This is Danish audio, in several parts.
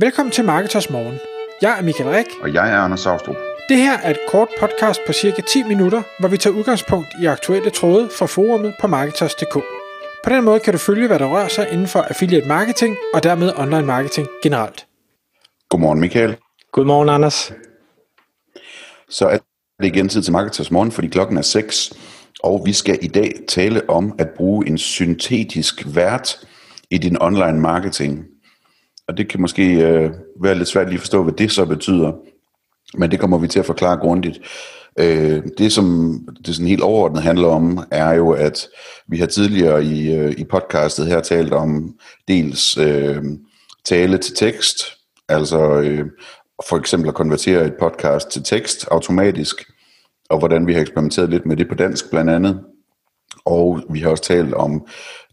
Velkommen til Marketers Morgen. Jeg er Michael Rik. Og jeg er Anders Saustrup. Det her er et kort podcast på cirka 10 minutter, hvor vi tager udgangspunkt i aktuelle tråde fra forumet på Marketers.dk. På den måde kan du følge, hvad der rører sig inden for affiliate marketing og dermed online marketing generelt. Godmorgen Michael. Godmorgen Anders. Så er det igen tid til Marketers Morgen, fordi klokken er 6, og vi skal i dag tale om at bruge en syntetisk vært i din online marketing. Og det kan måske øh, være lidt svært lige at forstå, hvad det så betyder. Men det kommer vi til at forklare grundigt. Øh, det, som det sådan helt overordnet handler om, er jo, at vi har tidligere i, øh, i podcastet her talt om dels øh, tale til tekst, altså øh, for eksempel at konvertere et podcast til tekst automatisk, og hvordan vi har eksperimenteret lidt med det på dansk blandt andet. Og vi har også talt om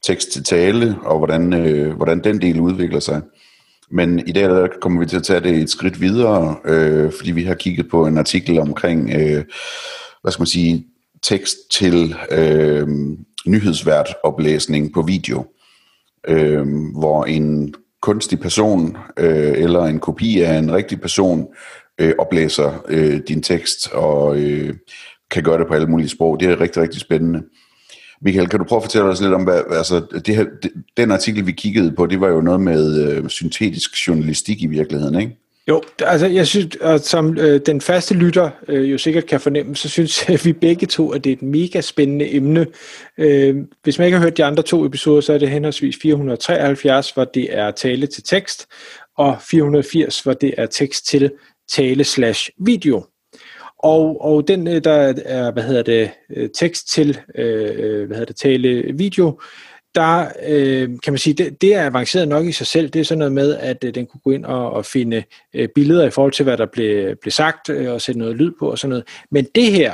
tekst til tale, og hvordan, øh, hvordan den del udvikler sig. Men i dag der kommer vi til at tage det et skridt videre, øh, fordi vi har kigget på en artikel omkring, øh, hvad skal man sige, tekst til øh, nyhedsvært oplæsning på video, øh, hvor en kunstig person øh, eller en kopi af en rigtig person øh, oplæser øh, din tekst og øh, kan gøre det på alle mulige sprog. Det er rigtig, rigtig spændende. Michael, kan du prøve at fortælle os lidt om, hvad, altså, det her, det, den artikel, vi kiggede på, det var jo noget med øh, syntetisk journalistik i virkeligheden, ikke? Jo, altså jeg synes, at som øh, den faste lytter øh, jo sikkert kan fornemme, så synes vi begge to, at det er et mega spændende emne. Øh, hvis man ikke har hørt de andre to episoder, så er det henholdsvis 473, hvor det er tale til tekst, og 480, hvor det er tekst til tale slash video. Og, og den, øh, der er, hvad hedder det, øh, tekst til, øh, øh, hvad hedder det, tale video, der øh, kan man sige, det, det er avanceret nok i sig selv. Det er sådan noget med, at øh, den kunne gå ind og, og finde øh, billeder i forhold til, hvad der blev, blev sagt, øh, og sætte noget lyd på og sådan noget. Men det her,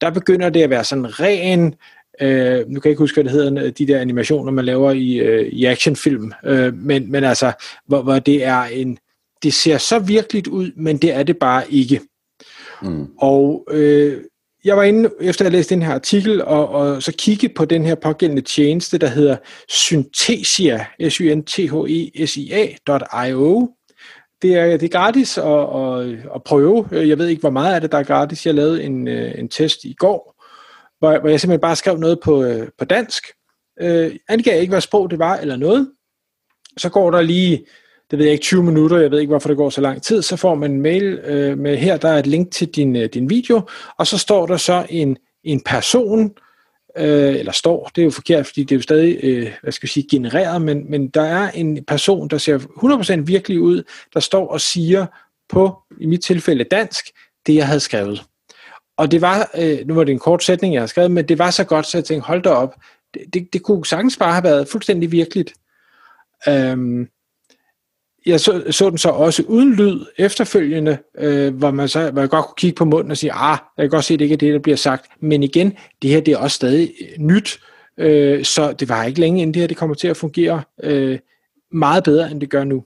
der begynder det at være sådan ren, øh, nu kan jeg ikke huske, hvad det hedder, de der animationer, man laver i, øh, i actionfilm, øh, men, men altså, hvor, hvor det er en, det ser så virkeligt ud, men det er det bare ikke. Mm. Og øh, jeg var inde, efter at have læst den her artikel, og, og så kigge på den her pågældende tjeneste, der hedder Synthesia, s y n t h e s i a.io. Det er, det er gratis at, at, at prøve. Jeg ved ikke, hvor meget af det, der er gratis. Jeg lavede en, øh, en test i går, hvor, hvor jeg simpelthen bare skrev noget på, øh, på dansk. Øh, angav ikke, hvad sprog det var, eller noget. Så går der lige det ved jeg ikke, 20 minutter, jeg ved ikke, hvorfor det går så lang tid, så får man en mail øh, med, her der er et link til din, øh, din video, og så står der så en, en person, øh, eller står, det er jo forkert, fordi det er jo stadig, øh, hvad skal jeg sige, genereret, men, men der er en person, der ser 100% virkelig ud, der står og siger på, i mit tilfælde dansk, det jeg havde skrevet. Og det var, øh, nu var det en kort sætning, jeg havde skrevet, men det var så godt, så jeg tænkte, hold da op, det, det, det kunne sagtens bare have været fuldstændig virkeligt. Øhm, jeg så, så den så også uden lyd efterfølgende, øh, hvor man så hvor jeg godt kunne kigge på munden og sige, ah, jeg kan godt se, at det ikke er det, der bliver sagt. Men igen, det her det er også stadig øh, nyt, øh, så det var ikke længe inden det her det kommer til at fungere øh, meget bedre, end det gør nu.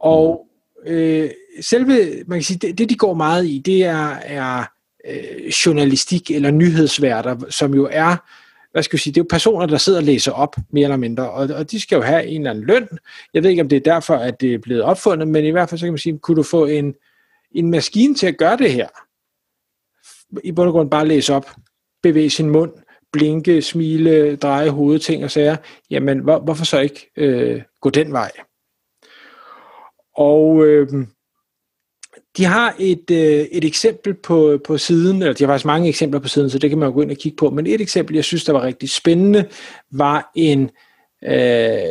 Og øh, selve, man kan sige, det, det de går meget i, det er, er øh, journalistik eller nyhedsværter, som jo er hvad skal vi sige, det er jo personer, der sidder og læser op, mere eller mindre, og, og de skal jo have en eller anden løn. Jeg ved ikke, om det er derfor, at det er blevet opfundet, men i hvert fald så kan man sige, kunne du få en, en maskine til at gøre det her? I bund og grund bare læse op, bevæge sin mund, blinke, smile, dreje hovedet, ting og sager. Jamen, hvor, hvorfor så ikke øh, gå den vej? Og øh, de har et, øh, et eksempel på, på siden, eller de har faktisk mange eksempler på siden, så det kan man jo gå ind og kigge på, men et eksempel, jeg synes, der var rigtig spændende, var en, øh,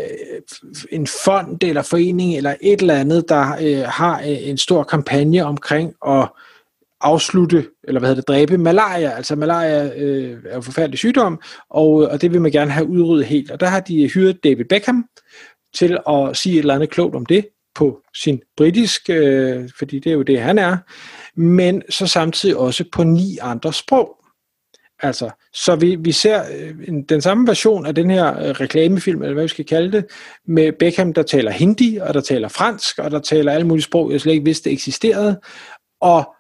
en fond eller forening eller et eller andet, der øh, har øh, en stor kampagne omkring at afslutte, eller hvad hedder det, dræbe malaria. Altså malaria øh, er en forfærdelig sygdom, og, og det vil man gerne have udryddet helt. Og der har de hyret David Beckham til at sige et eller andet klogt om det på sin britisk, øh, fordi det er jo det, han er, men så samtidig også på ni andre sprog. Altså, så vi, vi ser øh, den samme version af den her øh, reklamefilm, eller hvad vi skal kalde det, med Beckham, der taler hindi, og der taler fransk, og der taler alle mulige sprog, jeg slet ikke vidste eksisterede, og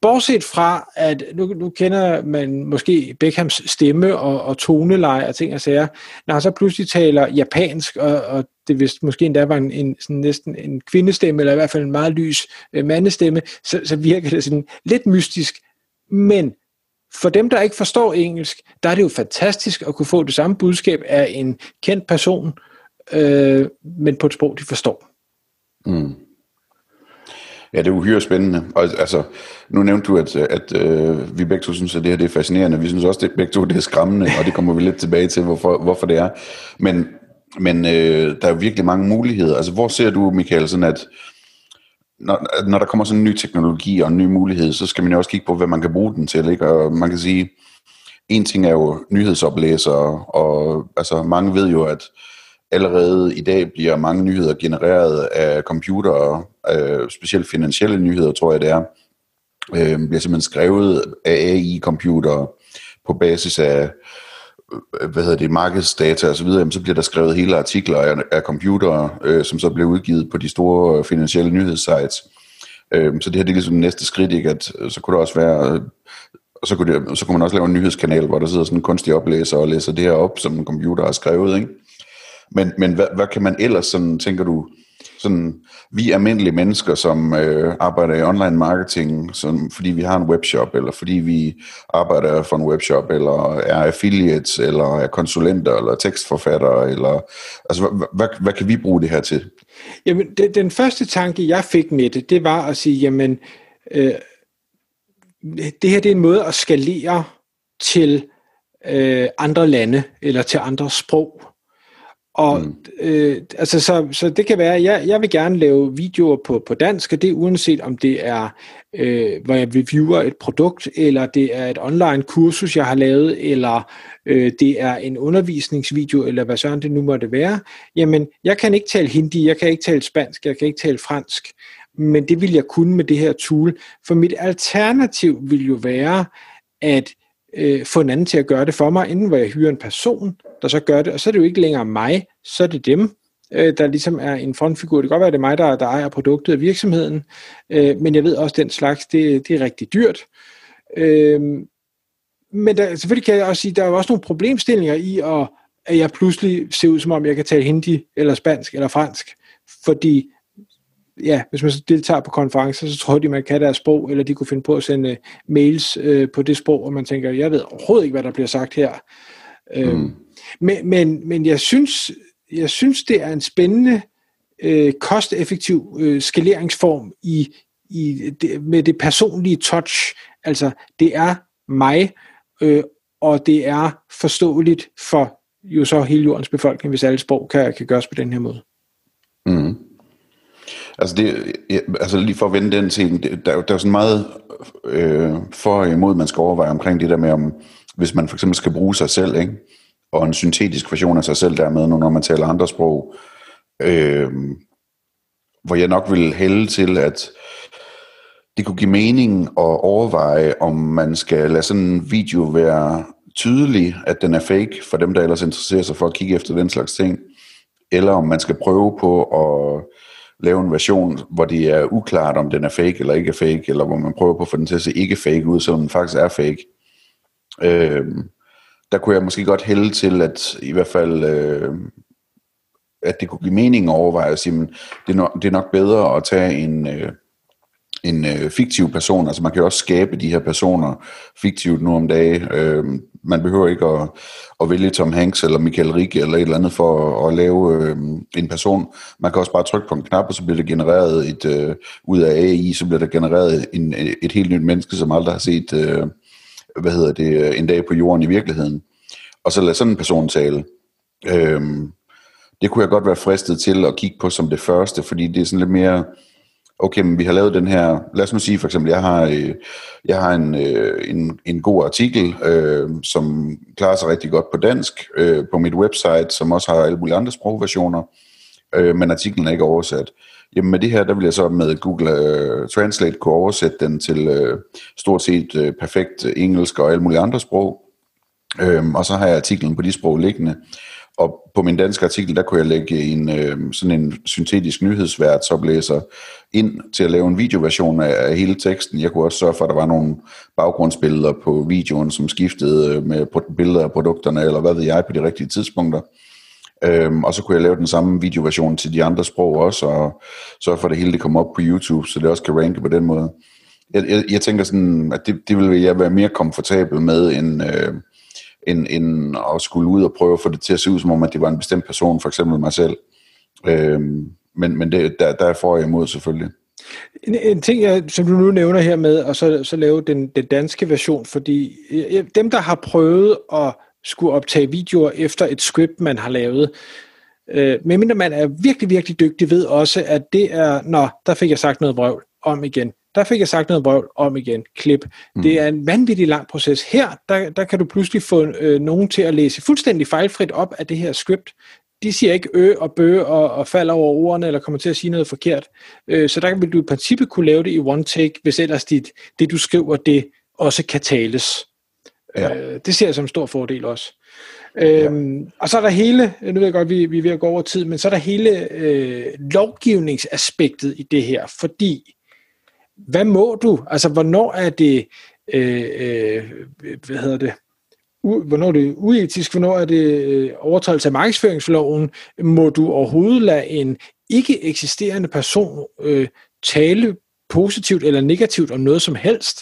bortset fra, at nu, nu kender man måske Beckhams stemme og, og toneleje og ting og sager, når han så pludselig taler japansk, og, og det vist måske endda var en, en sådan næsten en kvindestemme, eller i hvert fald en meget lys øh, mandestemme, så, så virker det sådan lidt mystisk. Men for dem, der ikke forstår engelsk, der er det jo fantastisk at kunne få det samme budskab af en kendt person, øh, men på et sprog, de forstår. Mm. Ja, det er uhyre spændende. Og, altså, nu nævnte du, at, at øh, vi begge to synes, at det her det er fascinerende. Vi synes også, at begge to det er skræmmende, og det kommer vi lidt tilbage til, hvorfor, hvorfor det er. Men, men øh, der er jo virkelig mange muligheder. Altså, hvor ser du, Michael, sådan at når, når der kommer sådan en ny teknologi og en ny mulighed, så skal man jo også kigge på, hvad man kan bruge den til. Ikke? Og man kan sige, en ting er jo nyhedsoplæsere, og altså, mange ved jo, at allerede i dag bliver mange nyheder genereret af computere, øh, specielt finansielle nyheder, tror jeg det er, øh, bliver simpelthen skrevet af AI-computere på basis af øh, hvad hedder det, markedsdata osv., så, så bliver der skrevet hele artikler af, af computere, øh, som så bliver udgivet på de store øh, finansielle nyhedssites. Øh, så det her det er ligesom det næste skridt, ikke? at øh, så kunne det også være, og så kunne, det, så kunne man også lave en nyhedskanal, hvor der sidder sådan en kunstig oplæser og læser det her op, som en computer har skrevet. Ikke? Men, men hvad, hvad kan man ellers, sådan, tænker du, sådan, vi almindelige mennesker, som øh, arbejder i online marketing, som, fordi vi har en webshop, eller fordi vi arbejder for en webshop, eller er affiliates, eller er konsulenter, eller tekstforfattere, eller, altså, hvad, hvad, hvad kan vi bruge det her til? Jamen, det, den første tanke, jeg fik med det, det var at sige, jamen, øh, det her det er en måde at skalere til øh, andre lande, eller til andre sprog. Og mm. øh, altså, så, så det kan være, jeg, jeg vil gerne lave videoer på, på dansk, og det er uanset om det er, øh, hvor jeg reviewer et produkt, eller det er et online kursus, jeg har lavet, eller øh, det er en undervisningsvideo, eller hvad sådan det nu måtte være. Jamen, jeg kan ikke tale hindi, jeg kan ikke tale spansk, jeg kan ikke tale fransk, men det vil jeg kunne med det her tool. For mit alternativ vil jo være, at øh, få en anden til at gøre det for mig, enten hvor jeg hyrer en person, der så gør det, og så er det jo ikke længere mig, så er det dem, øh, der ligesom er en frontfigur. Det kan godt være, at det er mig, der, der ejer produktet og virksomheden, øh, men jeg ved også, at den slags, det, det er rigtig dyrt. Øh, men der, selvfølgelig kan jeg også sige, at der er også nogle problemstillinger i, at, at jeg pludselig ser ud som om, jeg kan tale hindi, eller spansk, eller fransk, fordi ja, hvis man så deltager på konferencer, så tror de, man kan deres sprog, eller de kunne finde på at sende mails øh, på det sprog, og man tænker, jeg ved overhovedet ikke, hvad der bliver sagt her. Øh, mm. men, men, men jeg synes, jeg synes, det er en spændende, øh, kosteffektiv øh, skaleringsform i, i det, med det personlige touch. Altså, det er mig, øh, og det er forståeligt for jo så hele jordens befolkning, hvis alle sprog kan, kan gøres på den her måde. Mm. Altså, det, altså lige for at vende den det der, der er sådan meget øh, for og imod, man skal overveje omkring det der med, om hvis man for eksempel skal bruge sig selv, ikke? og en syntetisk version af sig selv dermed, når man taler andre sprog, øh, hvor jeg nok vil hælde til, at det kunne give mening at overveje, om man skal lade sådan en video være tydelig, at den er fake, for dem, der ellers interesserer sig for at kigge efter den slags ting, eller om man skal prøve på at lave en version, hvor det er uklart, om den er fake eller ikke er fake, eller hvor man prøver på at få den til at se ikke fake ud, selvom den faktisk er fake. Øh, der kunne jeg måske godt hælde til, at i hvert fald, øh, at det kunne give mening at overveje at sige, men det, er nok, det er nok bedre at tage en, øh, en øh, fiktiv person. Altså man kan jo også skabe de her personer fiktivt nu om dagen. Øh, man behøver ikke at, at vælge Tom Hanks eller Michael Rik eller et eller andet for at, at lave øh, en person. Man kan også bare trykke på en knap, og så bliver det genereret et, øh, ud af AI, så bliver der genereret en, et helt nyt menneske, som aldrig har set, øh, hvad hedder det, øh, en dag på jorden i virkeligheden. Og så lade sådan en person tale. Øh, det kunne jeg godt være fristet til at kigge på som det første, fordi det er sådan lidt mere okay, men vi har lavet den her, lad os nu sige for eksempel, jeg har, øh, jeg har en, øh, en, en god artikel, øh, som klarer sig rigtig godt på dansk, øh, på mit website, som også har alle mulige andre sprogversioner, øh, men artiklen er ikke oversat. Jamen med det her, der vil jeg så med Google uh, Translate kunne oversætte den til uh, stort set uh, perfekt engelsk og alle mulige andre sprog. Øhm, og så har jeg artiklen på de sprog liggende. Og på min danske artikel, der kunne jeg lægge en, øh, sådan en syntetisk nyhedsvært, som læser ind til at lave en videoversion af hele teksten. Jeg kunne også sørge for, at der var nogle baggrundsbilleder på videoen, som skiftede øh, med billeder af produkterne, eller hvad ved jeg, på de rigtige tidspunkter. Øhm, og så kunne jeg lave den samme videoversion til de andre sprog også, og sørge for, at det hele det kom op på YouTube, så det også kan ranke på den måde. Jeg, jeg, jeg tænker sådan, at det, det vil jeg være mere komfortabel med, end, øh, end, end at skulle ud og prøve at få det til at se ud, som om at det var en bestemt person, for eksempel mig selv. Øhm, men men det, der, der får jeg imod selvfølgelig. En, en ting, jeg, som du nu nævner her med, og så, så lave den, den danske version, fordi dem, der har prøvet at skulle optage videoer efter et script, man har lavet, øh, medmindre man er virkelig, virkelig dygtig, ved også, at det er, når der fik jeg sagt noget vrøvl om igen. Der fik jeg sagt noget vrøvl om igen. Klip. Mm. Det er en vanvittig lang proces. Her, der, der kan du pludselig få øh, nogen til at læse fuldstændig fejlfrit op af det her script, de siger ikke ø og bø og, og falder over ordene, eller kommer til at sige noget forkert. Øh, så der vil du i princippet kunne lave det i one take, hvis ellers dit, det du skriver, det også kan tales. Ja. Øh, det ser jeg som en stor fordel også. Øhm, ja. Og så er der hele, nu ved jeg godt, vi, vi er ved at gå over tid, men så er der hele øh, lovgivningsaspektet i det her, fordi hvad må du? Altså, hvornår er det, øh, øh, hvad hedder det, hvornår det er uetisk, hvornår er det øh, overtrædelse af markedsføringsloven, må du overhovedet lade en ikke eksisterende person øh, tale positivt eller negativt om noget som helst.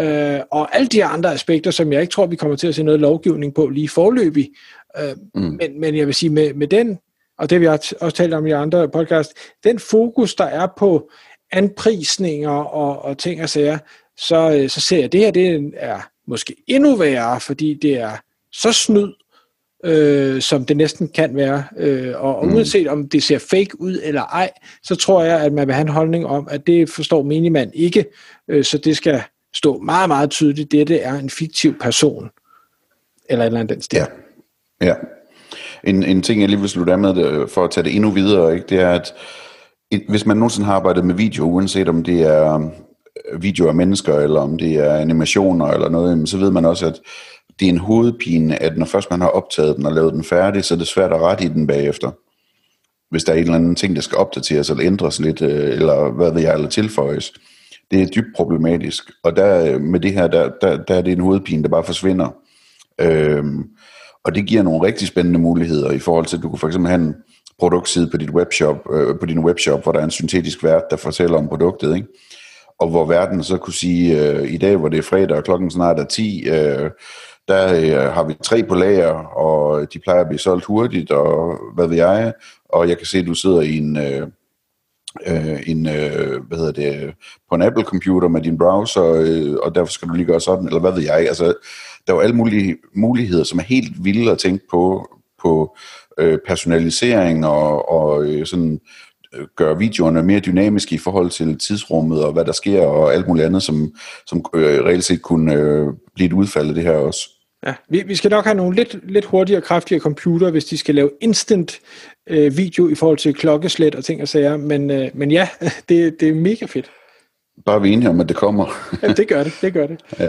Øh, og alle de andre aspekter, som jeg ikke tror, vi kommer til at se noget lovgivning på lige forløbig. Øh, mm. men, men jeg vil sige, med, med den, og det vi har også talt om i andre podcast, den fokus, der er på anprisninger og, og ting og sager, så, øh, så ser jeg, at det her det er måske endnu værre, fordi det er så snyd, øh, som det næsten kan være. Øh, og, og mm. uanset om det ser fake ud eller ej, så tror jeg, at man vil have en holdning om, at det forstår minimand ikke, øh, så det skal stå meget, meget tydeligt, dette er en fiktiv person. Eller et eller andet den sted. Ja. ja. En, en ting, jeg lige vil slutte af med, det, for at tage det endnu videre, ikke, det er, at et, hvis man nogensinde har arbejdet med video, uanset om det er øh, video af mennesker, eller om det er animationer eller noget, så ved man også, at det er en hovedpine, at når først man har optaget den og lavet den færdig, så er det svært at rette i den bagefter. Hvis der er en eller anden ting, der skal opdateres eller ændres lidt, øh, eller hvad ved jeg, eller tilføjes. Det er dybt problematisk. Og der, øh, med det her, der, der, der er det en hovedpine, der bare forsvinder. Øhm, og det giver nogle rigtig spændende muligheder i forhold til, at du kunne for eksempel have en produktside på, dit webshop, øh, på din webshop, hvor der er en syntetisk vært, der fortæller om produktet. Ikke? og hvor verden så kunne sige, øh, i dag hvor det er fredag og klokken snart er 10, øh, der øh, har vi tre på lager, og de plejer at blive solgt hurtigt, og hvad ved jeg, og jeg kan se, at du sidder i en, øh, øh, en øh, hvad hedder det, på en Apple-computer med din browser, øh, og derfor skal du lige gøre sådan, eller hvad ved jeg, altså, der er jo alle mulige muligheder, som er helt vilde at tænke på, på øh, personalisering og, og øh, sådan gøre videoerne mere dynamiske i forhold til tidsrummet og hvad der sker og alt muligt andet, som, som øh, reelt set kunne øh, blive et udfald af det her også. Ja, vi, vi skal nok have nogle lidt, lidt hurtigere og kraftigere computer, hvis de skal lave instant øh, video i forhold til klokkeslæt og ting og sager, men, øh, men ja, det, det er mega fedt. Bare vi enige om, at det kommer. ja, det gør det, det gør det. Ja.